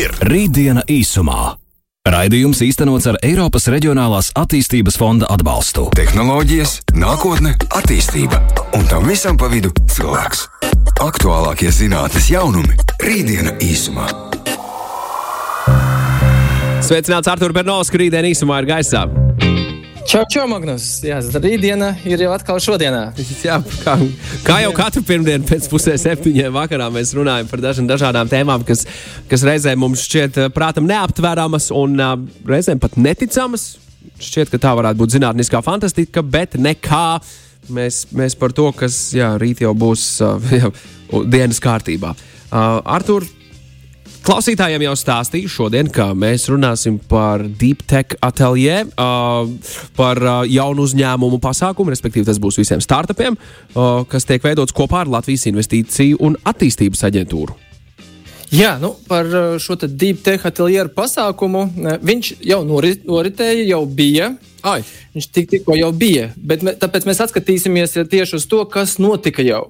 ir Rītdiena īsumā. Raidījums īstenots ar Eiropas Reģionālās attīstības fonda atbalstu. Tehnoloģijas, nākotne, attīstība un tam visam pa vidu cilvēks. Aktuālākie zinātnes jaunumi - Rītdiena īsumā. Sveicināts Artur Bernovs, ka rītdien īsumā ir gaisā. Čau, čau, Magnus! Jā, rītdiena ir jau atkal šodienā. Jā, kā, kā jau katru pirmdienu pēc pusē septiņiem vakarā mēs runājam par dažām dažādām tēmām, kas, kas reizēm mums šķiet eh, prātam neaptveramas un uh, reizēm pat neticamas. Šķiet, ka tā varētu būt zinātniskā fantastika, bet nekā. Mēs, mēs par to, kas jā, rīt jau būs uh, jā, dienas kārtībā. Uh, Artur, Klausītājiem jau stāstīju šodien, ka mēs runāsim par Deep Tech atelier, uh, par uh, jaunu uzņēmumu pasākumu, respektīvi tas būs visiem startupiem, uh, kas tiek veidots kopā ar Latvijas Investīciju un attīstības aģentūru. Jā, nu, par šo Deep Tech atelieru pasākumu viņš jau norit, noritēja, jau bija. Ai. Viņš tik, tikko jau bija, bet mē, tāpēc mēs atskatīsimies tieši uz to, kas notika jau.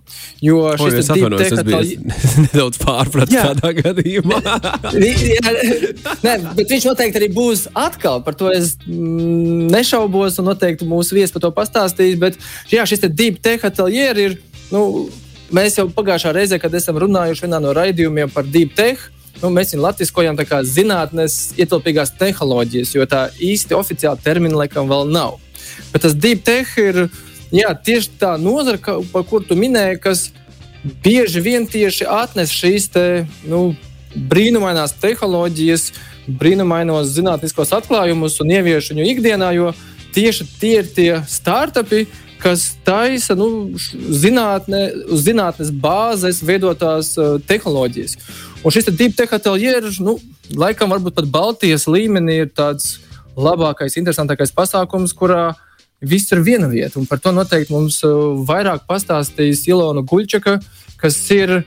Jo šis ir atvainojos, es biju nedaudz pārpratis tādā gadījumā. nē, bet viņš noteikti arī būs atkal, par to es mm, nešaubos, un noteikti mūsu viesis par to pastāstīs, bet jā, šis Deep Tech atelier ir, nu, mēs jau pagājušā reizē, kad esam runājuši vienā no raidījumiem par Deep Tech, nu, mēs viņu latviskojam kā zinātnes ietilpīgās tehnoloģijas, jo tā īsti oficiāli termina laikam vēl nav. Bet tas deep tech ir jā, tieši tā nozara, par kuru tu minēji, kas bieži vien tieši atnes šīs te, nu, brīnumainās tehnoloģijas, brīnumainos zinātniskos atklājumus un ievieš viņu ikdienā, jo tieši tie ir tie startupi, kas taisa nu, zinātne, uz zinātnes bāzes veidotās uh, tehnoloģijas. Un šis tech atelieris, nu, laikam, varbūt pat Baltijas līmenī ir tāds labākais, interesantākais pasākums, kurā viss ir viena vieta. Un par to noteikti mums uh, vairāk pastāstīs Ilona Guļčaka, kas ir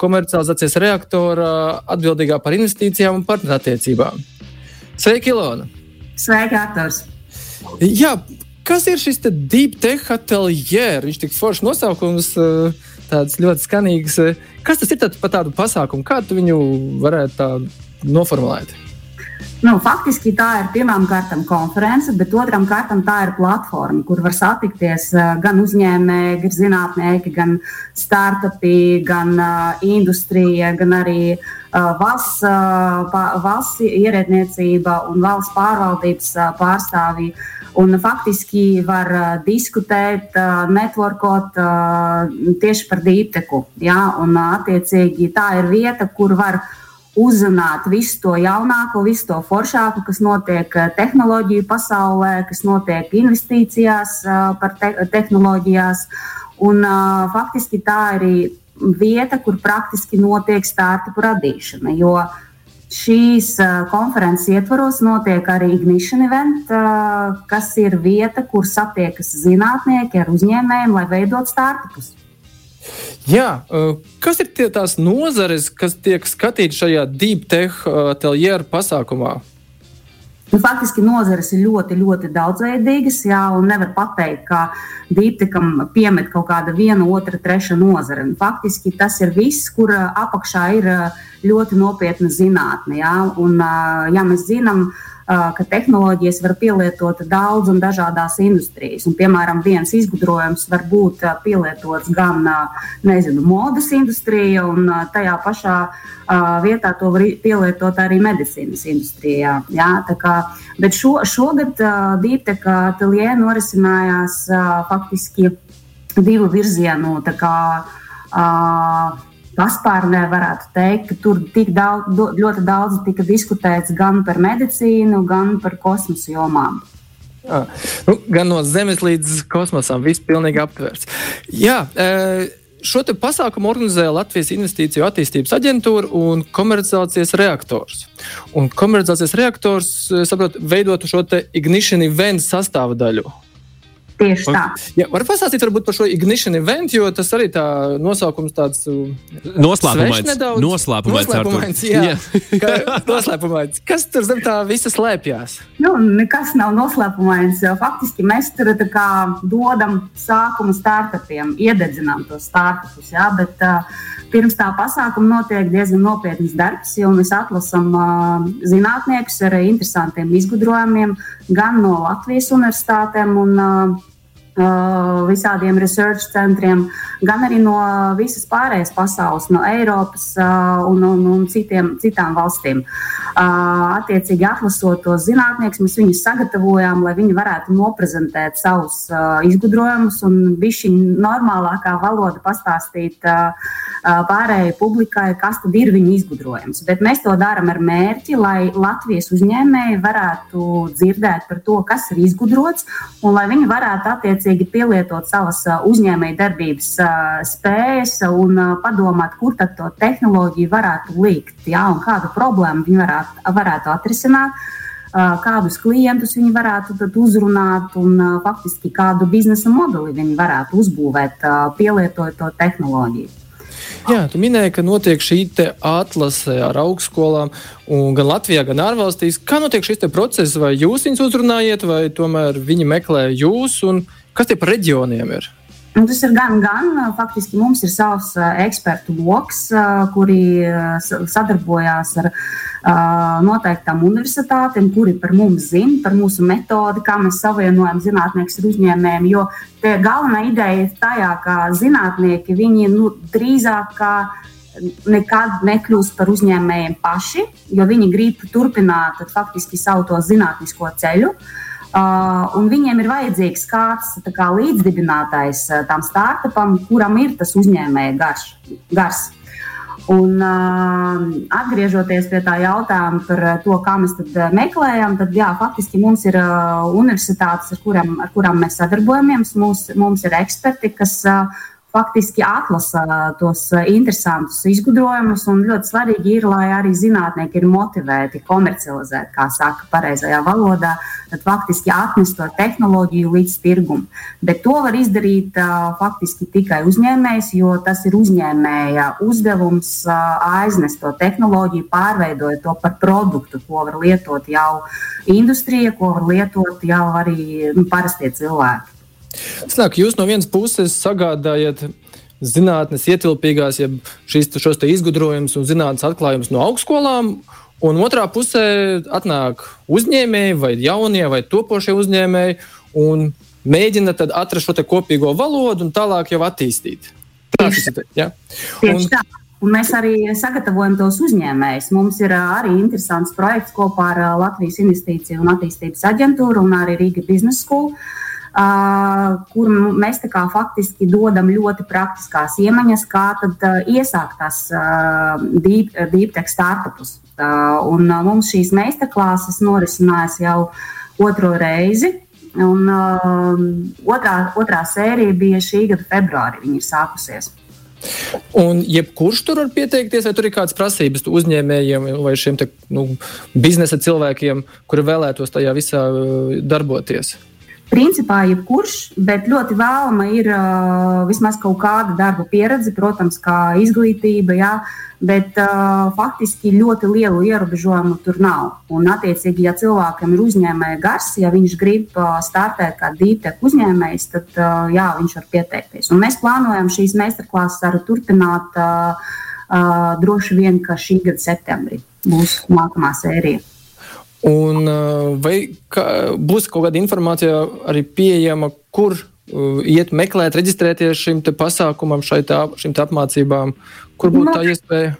komercializācijas reaktora atbildīgā par investīcijām un partnerattiecībām. Sveiki, Ilona! Sveiki, Arturs! Jā, kas ir šis deep tech atelieris? Viņš tik foršs nosaukums. Uh, tāds ļoti skanīgs. Kas tas ir par tādu pasākumu? Kā tu viņu varētu noformulēt? Nu, faktiski tā ir pirmām kārtām konference, bet otrām kārtām tā ir platforma, kur var satikties eh, gan uzņēmēji, gan zinātnieki, gan startupi, gan uh, industrija, gan arī uh, valsts, uh, valsts ierēdniecība un valsts pārvaldības uh, pārstāvji. Uh, Un faktiski var uh, diskutēt, uh, networkot uh, tieši par dīpteku. Ja? Un, uh, attiecīgi, tā ir vieta, kur var uzzināt visu to jaunāko, visu to foršāko, kas notiek uh, tehnoloģiju pasaulē, kas notiek investīcijās uh, par te tehnoloģijās. Un, uh, faktiski tā ir vieta, kur praktiski notiek startupu radīšana. Jo uh, Šīs konferences ietvaros notiek arī Ignition event, kas ir vieta, kur satiekas zinātnieki ar uzņēmējiem, lai veidotu startupus. Jā, kas ir tie, tās nozares, kas tiek skatītas šajā Deep Tech ateljeru pasākumā? Nu, faktiski nozares ir ļoti, ļoti daudzveidīgas, jā, un nevar pateikt, ka dīptekam piemet kaut kāda viena, otra, treša nozare. Un faktiski tas ir viss, kur apakšā ir ļoti nopietna zinātne. Jā, un, ja mēs zinām, ka tehnoloģijas var pielietot daudz un dažādās industrijas. Un, piemēram, viens izgudrojums var būt pielietots gan nezinu, modes industrijā, un tajā pašā vietā to var pielietot arī medicīnas industrijā. Jā, kā, bet šo, šogad Dīteka ateljē norisinājās faktiski divu virzienu. Kā, uh, paspārnē varētu teikt, ka tur tik daudz, ļoti daudz tika diskutēts gan par medicīnu, gan par kosmosa jomām. Jā, nu, gan no Zemes līdz kosmosam viss pilnīgi aptverts. Jā, e Šo pasākumu organizēja Latvijas Investīciju attīstības aģentūra un komercializācijas reaktors. Un komercializācijas reaktors, saprotu, veidotu šo ignition event sastāvdaļu. Tieši tā. Ja, var pastāstīt varbūt par šo Ignition event, jo tas arī tā nosaukums tāds uh, Noslēpumains. Noslēpumains. Noslēpumains, jā. Ka- Noslēpumains. Kas tur zem tā visa slēpjas? Nu, nekas nav noslēpumains. jo Faktiski mēs tur dodam sākumu startupiem, iededzinām tos startupus. Jā, bet, uh, pirms tā pasākuma notiek diezgan nopietns darbs, jo mēs atlasām uh, zinātniekus ar interesantiem izgudrojumiem gan no Latvijas universitātēm un uh, visādiem research centriem, gan arī no visas pārējās pasaules, no Eiropas uh, un, un, un citiem, citām valstīm. Uh, attiecīgi, atlasot tos zinātniekus, mēs viņus sagatavojām, lai viņi varētu noprezentēt savus uh, izgudrojumus un viņa normālākā valoda pastāstīt uh, uh, pārējai publikai, kas tad ir viņa izgudrojums. Bet mēs to darām ar mērķi, lai Latvijas uzņēmēji varētu dzirdēt par to, kas ir izgudrots, un lai viņi varētu attiecīgi pielietot savas uzņēmēju darbības spējas un padomāt, kur tad to tehnoloģiju varētu likt, jā, un kādu problēmu viņi varētu, varētu atrisināt. Kādus klientus viņi varētu uzrunāt, un faktiski kādu biznesa modeli viņi varētu uzbūvēt, pielietojot to tehnoloģiju. Jā, tu minēji, ka notiek šī atlase ar augstskolām, gan Latvijā, gan ārvalstīs. Kā notiek šis process? Vai jūs viņus uzrunājat, vai tomēr viņi meklē jūs? un Kas tie par reģioniem ir? Un tas ir gan, gan. Faktiski mums ir savs ekspertu lokus, kuri sadarbojās ar noteiktām universitātēm, kuri par mums zina, par mūsu metodi, kā mēs savienojam zinātniekus ar uzņēmējiem. Jo galvenā ideja ir tajā, ka zinātnieki viņi nu, drīzāk kā nekad nekļūst par uzņēmējiem paši, jo viņi grib turpināt faktiski savu to zinātnisko ceļu. Uh, un viņiem ir vajadzīgs kāds kā, līdzdibinātājs uh, tam startupam, kuram ir tas uzņēmēja garš, gars. Un, uh, atgriežoties pie tā jautājuma par uh, to, kā mēs uh, meklējam, tad jā, faktiski mums ir uh, universitātes, ar kurām, ar kurām mēs sadarbojamies. Mums, mums ir eksperti, kas uh, faktiski atlasa tos uh, interesantus izgudrojumus. Ļoti svarīgi ir, lai arī zinātnieki ir motivēti komercializēt, kā saka pareizajā valodā, tad faktiski atnest to tehnoloģiju līdz tirgumam. Bet to var izdarīt uh, faktiski tikai uzņēmējs, jo tas ir uzņēmēja uzdevums uh, aiznest to tehnoloģiju, pārveidot to par produktu, ko var lietot jau industrija, ko var lietot jau arī nu, parastie cilvēki. Snāk, jūs no vienas puses sagādājat zinātnes ietilpīgās, ja šīs, šos izgudrojumus un zinātnes atklājumus no augstskolām, un otrā pusē atnāk uzņēmēji vai jaunie vai topošie uzņēmēji un mēģina tad atrast šo kopīgo valodu un tālāk jau attīstīt. Tā tas ir. Ja? Un. Un mēs arī sagatavojam tos uzņēmējus. Mums ir arī interesants projekts kopā ar Latvijas Investīciju un attīstības aģentūru un arī Rīga Business School. Kur mēs kā faktiski dodam ļoti praktiskās iemaņas, kā tad iesākt tās deep, deep tech startupus. Un mums šīs meistarklāses norisinājās jau otro reizi. Un, uh, otrā, otrā sērija bija šī gada februārī. Viņa ir sākusies. un jebkurš tur var pieteikties, vai tur ir kādas prasības uzņēmējiem vai šiem te, nu, biznesa cilvēkiem, kuri vēlētos tajā visā darboties. Principā jebkurš, bet ļoti vēlama ir uh, vismaz kaut kāda darba pieredze, protams, kā izglītība, jā, bet uh, faktiski ļoti lielu ierobežojumu tur nav. Un, attiecīgi, ja cilvēkam ir uzņēmēja gars, ja viņš grib uh, startēt kā dītek uzņēmējs, tad uh, jā, viņš var pieteikties. Un mēs plānojam šīs meistarklases arī turpināt uh, uh, droši vien, ka šī gada septembrī būs nākamā sērija. Un, uh, vai kā, būs kaut kāda informācija arī pieejama, kur uh, iet meklēt, reģistrēties šim te pasākumam, šai tā, šim te apmācībām, kur būtu tā iespēja?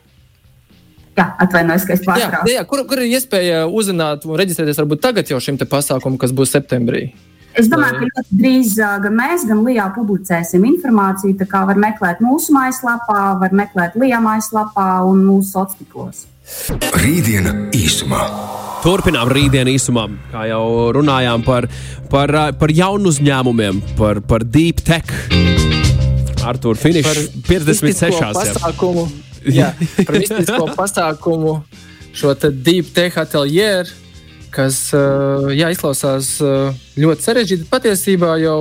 Jā, atvainojos, ka es Jā, pārtraucu. jā, kur, kur ir iespēja uzzināt un reģistrēties varbūt tagad jau šim te pasākumam, kas būs septembrī? Es domāju, ka ļoti drīz ā, gan mēs, gan Lijā publicēsim informāciju. Tā kā var meklēt mūsu mājaslapā, var meklēt Lijā mājaslapā un mūsu sociālos tīklos. Rītdiena īsumā. Turpinām rītdienu īsumā, kā jau runājām par, par, par jaunu uzņēmumiem, par, par deep tech. Artur, finish Par 56. mistisko Jā. pasākumu. Jā, par mistisko pasākumu, šo deep tech ateljeru, kas uh, jā, izklausās uh, ļoti sarežģīti. Patiesībā jau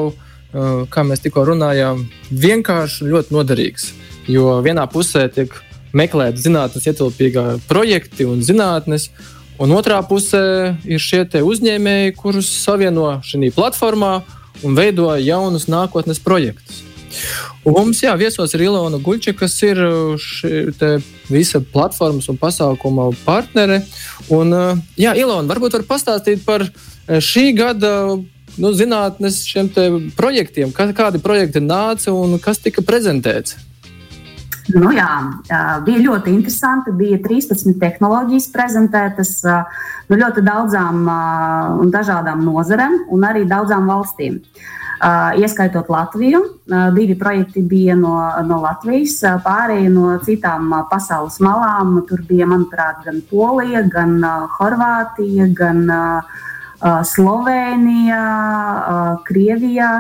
kā mēs tikko runājām, vienkārši ļoti noderīgs. Jo vienā pusē tiek meklēti zinātnīs ietilpīgā projekti un zinātnes, un otrā pusē ir šie uzņēmēji, kurus savieno šajā platformā un veido jaunus nākotnes projektus. Un mums jā, viesos ir Ilona Guļča, kas ir visa platformas un pasākuma partnere. Un, jā, Ilona, varbūt var pastāstīt par šī gada nu, zinātnes projektiem, kādi projekti nāca un kas tika prezentēts. Nu, jā, bija ļoti interesanti. Bija 13 tehnoloģijas prezentētas nu, ļoti daudzām un dažādām nozarēm un arī daudzām valstīm. Ieskaitot Latviju, divi projekti bija no, no Latvijas, pārējie no citām pasaules malām. Tur bija, manuprāt, gan Polija, gan Horvātija, gan Slovenija, Krievija,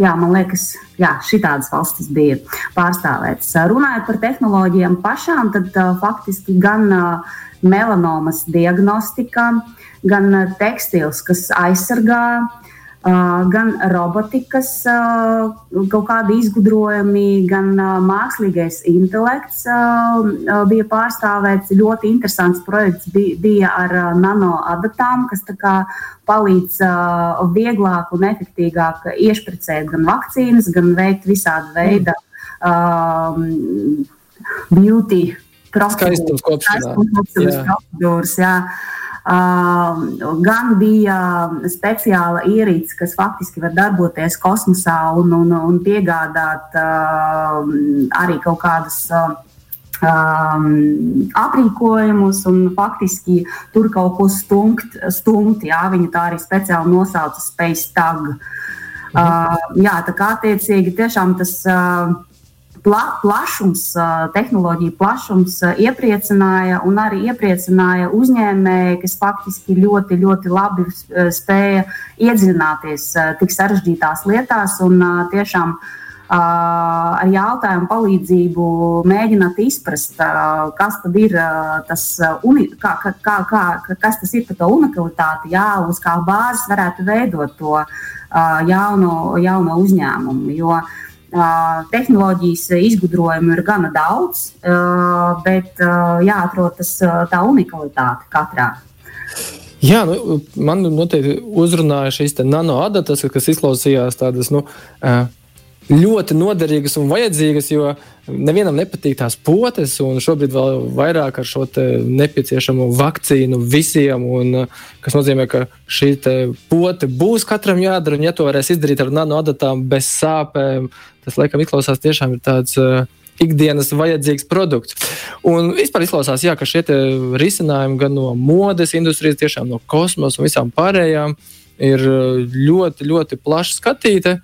Jā, man liekas, ka šādas valstis bija pārstāvētas. Runājot par tehnoloģijām pašām, tad uh, faktiski gan uh, melanomas diagnostika, gan uh, tekstils, kas aizsargā gan robotikas kaut kādi izgudrojumi, gan mākslīgais intelekts bija pārstāvēts. Ļoti interesants projekts bija ar nanoadatām, kas palīdz vieglāk un efektīvāk iešpricēt gan vakcīnas, gan veikt visādi veidi um, beauty procedūras. procedūras jā. Gan bija speciāla ierīce, kas faktiski var darboties kosmosā un, un, un piegādāt arī kaut kādas um, aprīkojumus, un faktiski tur kaut ko stumt, stumt jā, viņa tā arī speciāli nosauca Space Tag. Mhm. Uh, jā, tā kā attiecīgi tiešām tas. Uh, pla, plašums, tehnoloģija plašums iepriecināja un arī iepriecināja uzņēmēji, kas faktiski ļoti, ļoti labi spēja iedziļināties tik sarežģītās lietās un tiešām ar jautājumu palīdzību mēģināt izprast, kas tad ir tas, uni, kā, kā, kā, kas tas ir par to unikalitāti, jā, uz kā bāzes varētu veidot to jauno, jauno uzņēmumu. Jo, uh, Tehnoloģijas izgudrojumu ir gana daudz, bet jāatrod tas, tā unikalitāte katrā. Jā, nu, man noteikti uzrunāja šīs nanoadatas, kas izklausījās tādas nu, ļoti noderīgas un vajadzīgas, jo nevienam nepatīk tās potes, un šobrīd vēl vairāk ar šo nepieciešamo vakcīnu visiem. Un, kas nozīmē, ka šī pote būs katram jādara, un ja to varēs izdarīt ar nanoadatām bez sāpēm, tas laikam izklausās tiešām ir tāds. Uh, ikdienas vajadzīgs produkts. Un vispār izklausās, jā, ka šie risinājumi gan no modes industrijas, tiešām no kosmosa un visām pārējām ir ļoti, ļoti plaši skatīti.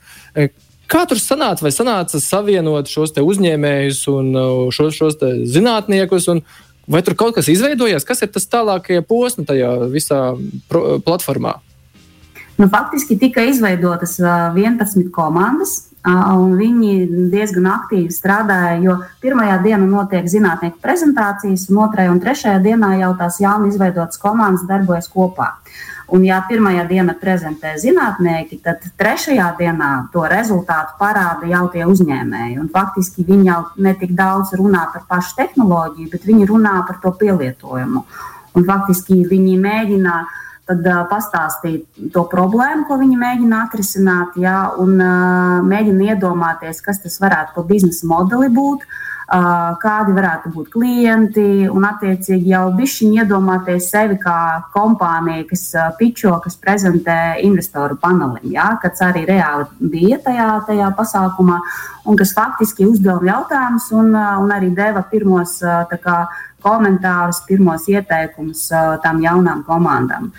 Kā tur sanāca? Vai sanāca savienot šos uzņēmējus un uh, šos, šos zinātniekus? Vai tur kaut kas izveidojās? Kas ir tas tālākie posmi tajā visā platformā? Nu, faktiski tika izveidotas 11 uh, komandas, un viņi diezgan aktīvi strādāja. Jo pirmajā dienā notiek zinātnieku prezentācijas, un otrajā un trešajā dienā jau tās jauni izveidotas komandas darbojas kopā. Un, ja pirmajā dienā prezentē zinātnieki, tad trešajā dienā to rezultātu parāda jau tie uzņēmēji. Un faktiski viņi jau ne tik daudz runā par pašu tehnoloģiju, bet viņi runā par to pielietojumu. Un faktiski viņi mēģina tad, uh, pastāstīt to problēmu, ko viņi mēģina atrisināt, jā, un uh, mēģina iedomāties, kas tas varētu pa biznesa modeli būt. Uh, kādi varētu būt klienti, un attiecīgi jau bišķiņi iedomāties sevi kā kompāniju, kas pičo, kas prezentē investoru panelim, ja, kas arī reāli bija tajā, tajā pasākumā, un kas faktiski uzdeva jautājumus un, un arī deva pirmos kā, komentārus, pirmos ieteikumus tām jaunām komandām.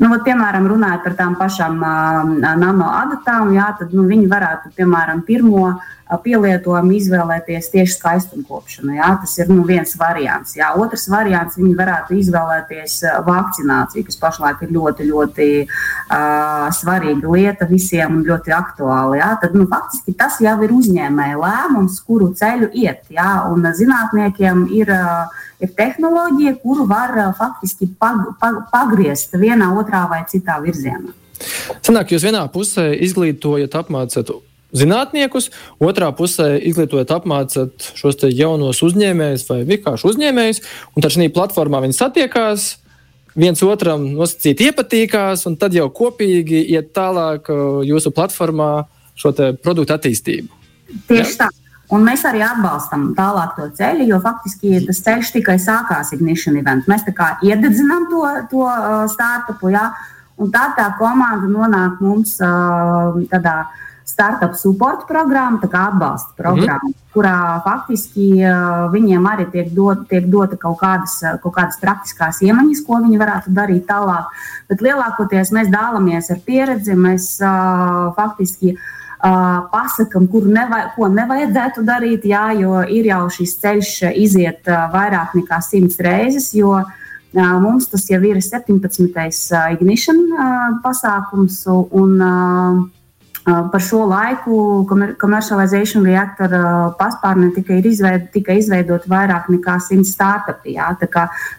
Nu, vat, piemēram, runājot par tām pašām uh, nanoadatām, jā, tad nu, viņi varētu, piemēram, pirmo uh, pielietojumu izvēlēties tieši skaistumkopšanu. Jā. Tas ir nu, viens variants. Jā. Otrs variants viņi varētu izvēlēties vakcināciju, kas pašlaik ir ļoti, ļoti uh, svarīga lieta visiem un ļoti aktuāla. Jā. Tad, nu, faktiski tas jau ir uzņēmēja lēmums, kuru ceļu iet. Jā. Un zinātniekiem ir. Uh, ir tehnoloģija, kuru var faktiski pag, pag, pagriezt vienā, otrā vai citā virzienā. Sanāk, jūs vienā pusē izglītojat, apmācāt zinātniekus, otrā pusē izglītojat, apmācāt šos jaunos uzņēmējus vai vienkārši uzņēmējus, un tad šī platformā viņi satiekās. Viens otram nosacīt iepatīkās, un tad jau kopīgi iet tālāk uh, jūsu platformā šo produktu attīstību. Tieši ja? tā. Un mēs arī atbalstam tālāk to ceļu, jo faktiski tas ceļš tikai sākās Ignition event. Mēs tā kā iededzinām to, to uh, startupu, jā, un tā tā komanda nonāk mums uh, tādā startup support programma, tā kā atbalsta programma, mm. kurā faktiski uh, viņiem arī tiek, dot, tiek dota kaut kādas, kaut kādas praktiskās iemaņas, ko viņi varētu darīt tālāk. Bet lielākoties mēs dālamies ar pieredzi, mēs uh, faktiski uh, pasakām, kur nevaj, ko nevajadzētu darīt, jā, jo ir jau šis ceļš iziet vairāk nekā simts reizes. Jo, Mums tas jau ir 17. ignition pasākums, un par šo laiku komercialization reaktora paspārnē tika, izveid, tika izveidot vairāk nekā 100 startupi.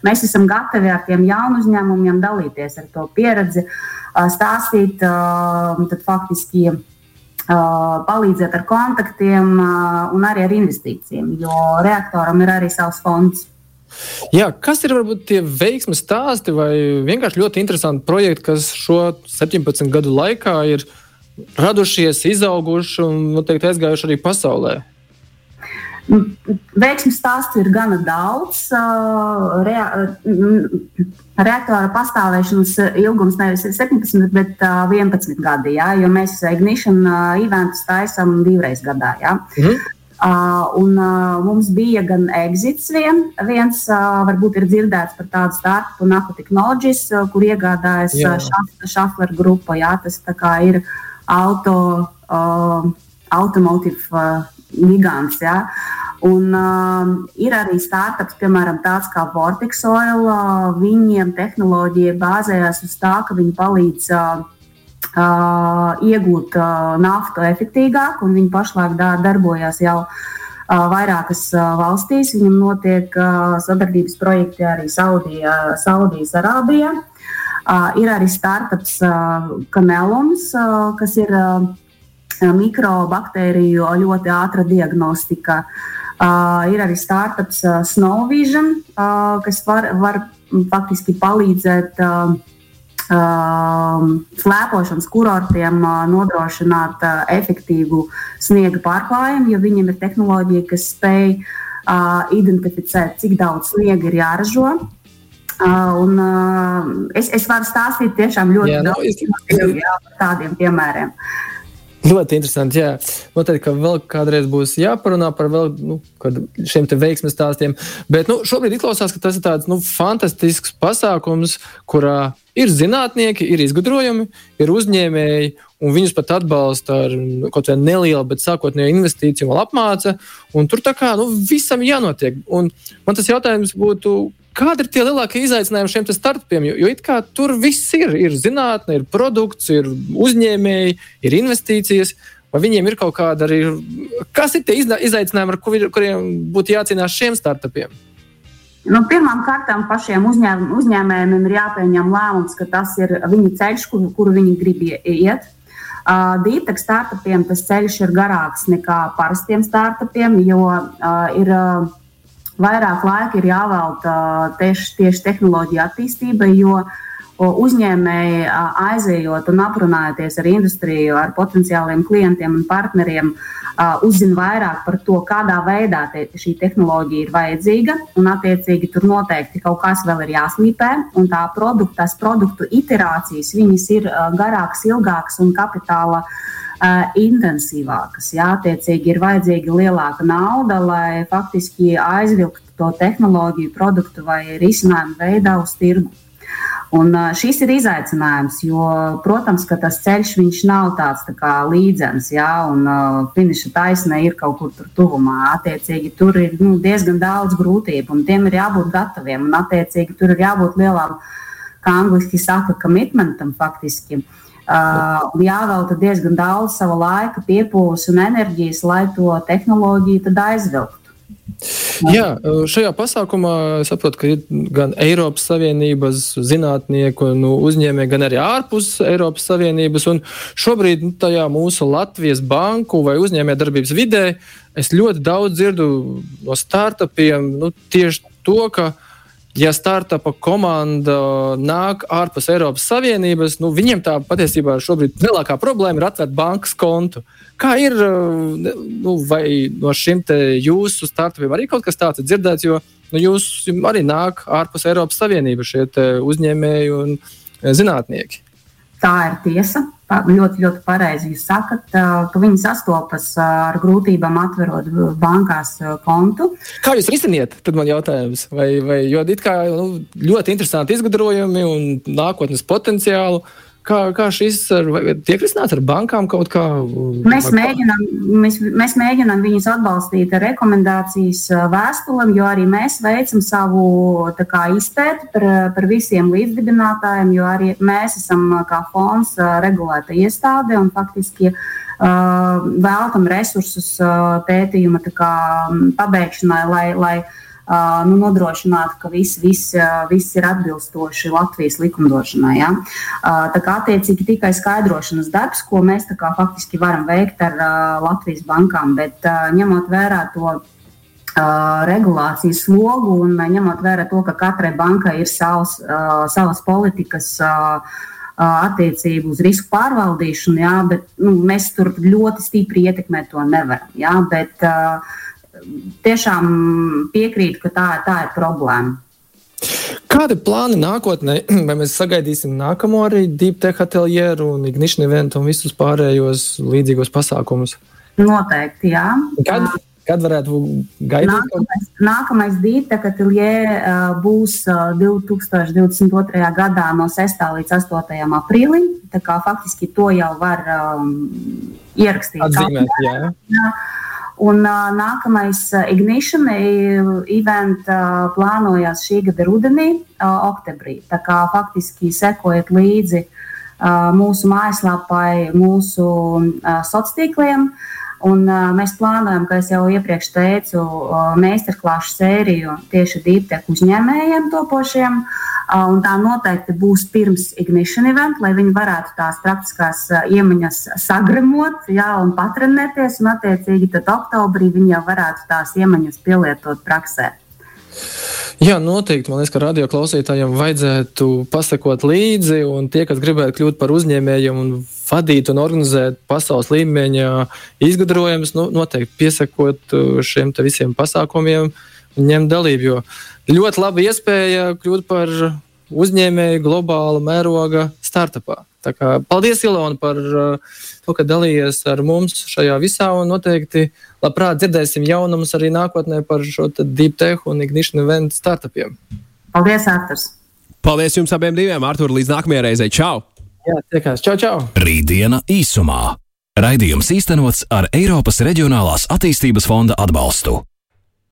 Mēs esam gatavi ar tiem jaunu uzņēmumiem dalīties ar to pieredzi, stāstīt faktiski palīdzēt ar kontaktiem un arī ar investīcijiem, jo reaktoram ir arī savs fonds. Jā, kas ir varbūt tie veiksmes stāsti vai vienkārši ļoti interesanti projekti, kas šo 17 gadu laikā ir radušies, izauguši un noteikti aizgājuši arī pasaulē? Veiksmju stāstu ir gana daudz. Rea, reaktora pastāvēšanas ilgums nevis 17, bet 11 gadi, jā, jo mēs Ignition eventus taisām divreiz gadā. Jā. Mhm. Uh, un, uh, mums bija gan exits, vien, viens, uh, varbūt ir dzirdēts par tādu startupu, Nako Technologies, uh, kur iegādājas Šafler grupa. Jā, tas ir auto, uh, automotive uh, gigants. Jā. Un, uh, ir arī startups, piemēram, tāds kā Vortex Oil. Uh, viņiem tehnoloģija bāzējās uz tā, ka viņi palīdz uh, uh, iegūt uh, naftu efektīvāk, un viņi pašlaik darbojas jau uh, vairākas uh, valstīs. Viņam notiek uh, sadarbības projekti arī Saudijā, Saudijas Arābijā. Uh, ir arī startups Canelums, uh, kas ir mikrobaktēriju ļoti ātra diagnostika. Ir arī startups Snow Vision, kas var, var faktiski palīdzēt slēpošanas kurortiem nodrošināt efektīvu sniega pārklājumu, jo viņiem ir tehnoloģija, kas spēj identificēt, cik daudz sniega ir jāražo. Uh, un, uh, es, es varu stāstīt tiešām ļoti jā, nu, daudz no, es... par tādiem piemēriem. Ļoti interesanti. Jā, noteikti, ka vēl kādreiz būs jāparunā par vēl, nu, šiem veiksmēs stāstiem. Bet nu, šobrīd izklausās, ka tas ir tāds nu, fantastisks pasākums, kurā ir zinātnieki, ir izgudrojumi, ir uzņēmēji, un viņus pat atbalsta ar nu, kaut kādu nelielu, bet sākotnēju investīciju vēl apmāca. Tur tā kā nu, visam jānotiek. Un man tas jautājums būtu, Kādi ir tie lielākie izaicinājumi šiem startupiem? Jo, jo it kā tur viss ir. Ir zinātnē, ir produkts, ir uzņēmēji, ir investīcijas. Vai viņiem ir kaut kāda arī. Kas ir tie izaicinājumi, ar kur, kuriem būtu jācīnās šiem startupiem? Nu, Pirmkārt, pašiem uzņēm, uzņēmējiem ir jāpieņem lēmums, ka tas ir viņu ceļš, kuru, kuru viņi grib iet. Uh, Dītek startupiem tas ceļš ir garāks nekā parastiem startupiem, jo uh, ir. Uh, vairāk laika ir jāvelta tieši, tieši tehnoloģiju attīstībai, jo uzņēmēji aizejot un aprunājoties ar industriju, ar potenciāliem klientiem un partneriem, uzzina vairāk par to, kādā veidā te, šī tehnoloģija ir vajadzīga. Un, attiecīgi, tur noteikti kaut kas vēl ir jāslīpē, un tā produktu, tās produktu iterācijas ir garākas, ilgākas un kapitāla uh, intensīvākas. Jā, attiecīgi ir vajadzīga lielāka nauda, lai faktiski aizvilktu to tehnoloģiju, produktu vai risinājumu veidā uz tirgu. Un, uh, šis ir izaicinājums, jo, protams, tas ceļš nav tāds tā kā līdzens, jā, un uh, finiša taisnē ir kaut kur tur tuvumā. Attiecīgi, tur ir nu, diezgan daudz grūtību, un tiem ir jābūt gataviem. Un, attiecīgi, tur ir jābūt lielam, kā angliski saka, commitmentam faktiski. Uh, Uh, jāvelta diezgan daudz sava laika, piepūles un enerģijas, lai to tehnoloģiju aizvilktu. Jā, šajā pasākumā saprotu, ka ir gan Eiropas Savienības zinātnieku nu, uzņēmēji, gan arī ārpus Eiropas Savienības. Šobrīd nu, tajā mūsu Latvijas banku vai uzņēmējdarbības vidē es ļoti daudz dzirdu no startupiem nu, tieši to, ka ja startupa komanda nāk ārpus Eiropas Savienības, nu, viņiem tā patiesībā šobrīd lielākā problēma ir atvērt bankas kontu. Kā ir, nu, vai no šiem jūsu startupiem arī kaut kas tāds ir dzirdēts, jo nu, jūs arī nāk ārpus Eiropas Savienības šie uzņēmēji un zinātnieki? Tā ir tiesa. Ļoti, ļoti pareizi jūs sakat, ka viņi sastopas ar grūtībām atverot bankās kontu. Kā jūs risiniet? Tad man jautājums, vai, vai jo it kā nu, ļoti interesanti izgudrojumi un nākotnes potenciālu. Uh, Kā, kā šis tiek risināts ar bankām kaut kā? Mēs mēģinām, mēs, mēs mēģinām viņus atbalstīt ar rekomendācijas vēstulēm, jo arī mēs veicam savu kā, izpēti par, par visiem līdzdibinātājiem, jo arī mēs esam kā fonds regulēta iestāde un faktiski uh, veltam resursus uh, pētījuma kā, pabeigšanai, lai, lai nu, nodrošināt, ka viss, viss, viss ir atbilstoši Latvijas likumdošanai. Ja? Tā kā attiecīgi tikai skaidrošanas darbs, ko mēs kā, faktiski varam veikt ar Latvijas bankām, bet ņemot vērā to regulācijas slogu un ņemot vērā to, ka katrai bankai ir savs, savas politikas attiecību uz risku pārvaldīšanu, jā, bet nu, mēs tur ļoti stipri ietekmēt to nevaram. Jā, bet, uh, tiešām piekrītu, ka tā, tā ir problēma. Kādi ir plāni nākotnē? Vai mēs sagaidīsim nākamo arī Deep Tech ateljeru un Ignition eventu un visus pārējos līdzīgos pasākumus? Noteikti, jā. Kad, kad varētu gaidīt? Nākamais, nākamais Deep Tech ateljē būs 2022. gadā no 6. līdz 8. aprīlim. Tā kā faktiski to jau var um, ierakstīt. Atzīmēt, jā. jā. Un uh, nākamais uh, Ignition event uh, plānojas šī gada rudenī, uh, oktobrī. Tā kā faktiski sekojiet līdzi uh, mūsu mājaslapai, mūsu uh, sociāliem tīkliem. Un, uh, mēs plānojam, kā jau iepriekš teicu, uh, meistarklāšu sēriju tieši dīpteku uzņēmējiem topošiem. Uh, tā noteikti būs pirms Ignition event, lai viņi varētu tās praktiskās iemaņas sagremot jā, un patrenēties. Un, attiecīgi, tad oktobrī viņi jau varētu tās iemaņas pielietot praksē. Jā, noteikti. Man liekas, ka radio klausītājiem vajadzētu pasakot līdzi, un tie, kas gribētu kļūt par uzņēmējiem un vadīt un organizēt pasaules līmeņa izgudrojumus, nu, noteikti piesakot šiem visiem pasākumiem un ņemt dalību. Jo ļoti laba iespēja kļūt par uzņēmēju globāla mēroga startupā. Kā, paldies, Ilona, par uh, to, ka dalījies ar mums šajā visā. Noteikti labprāt dzirdēsim jaunumus arī nākotnē par šo deep tech un ignition event startupiem. Paldies, Arthurs! Paldies jums abiem diviem, Artur, līdz nākamajai reizei. Čau! Jā, tiekās. Čau, čau! Rītdiena īsumā. Raidījums īstenots ar Eiropas Reģionālās attīstības fonda atbalstu.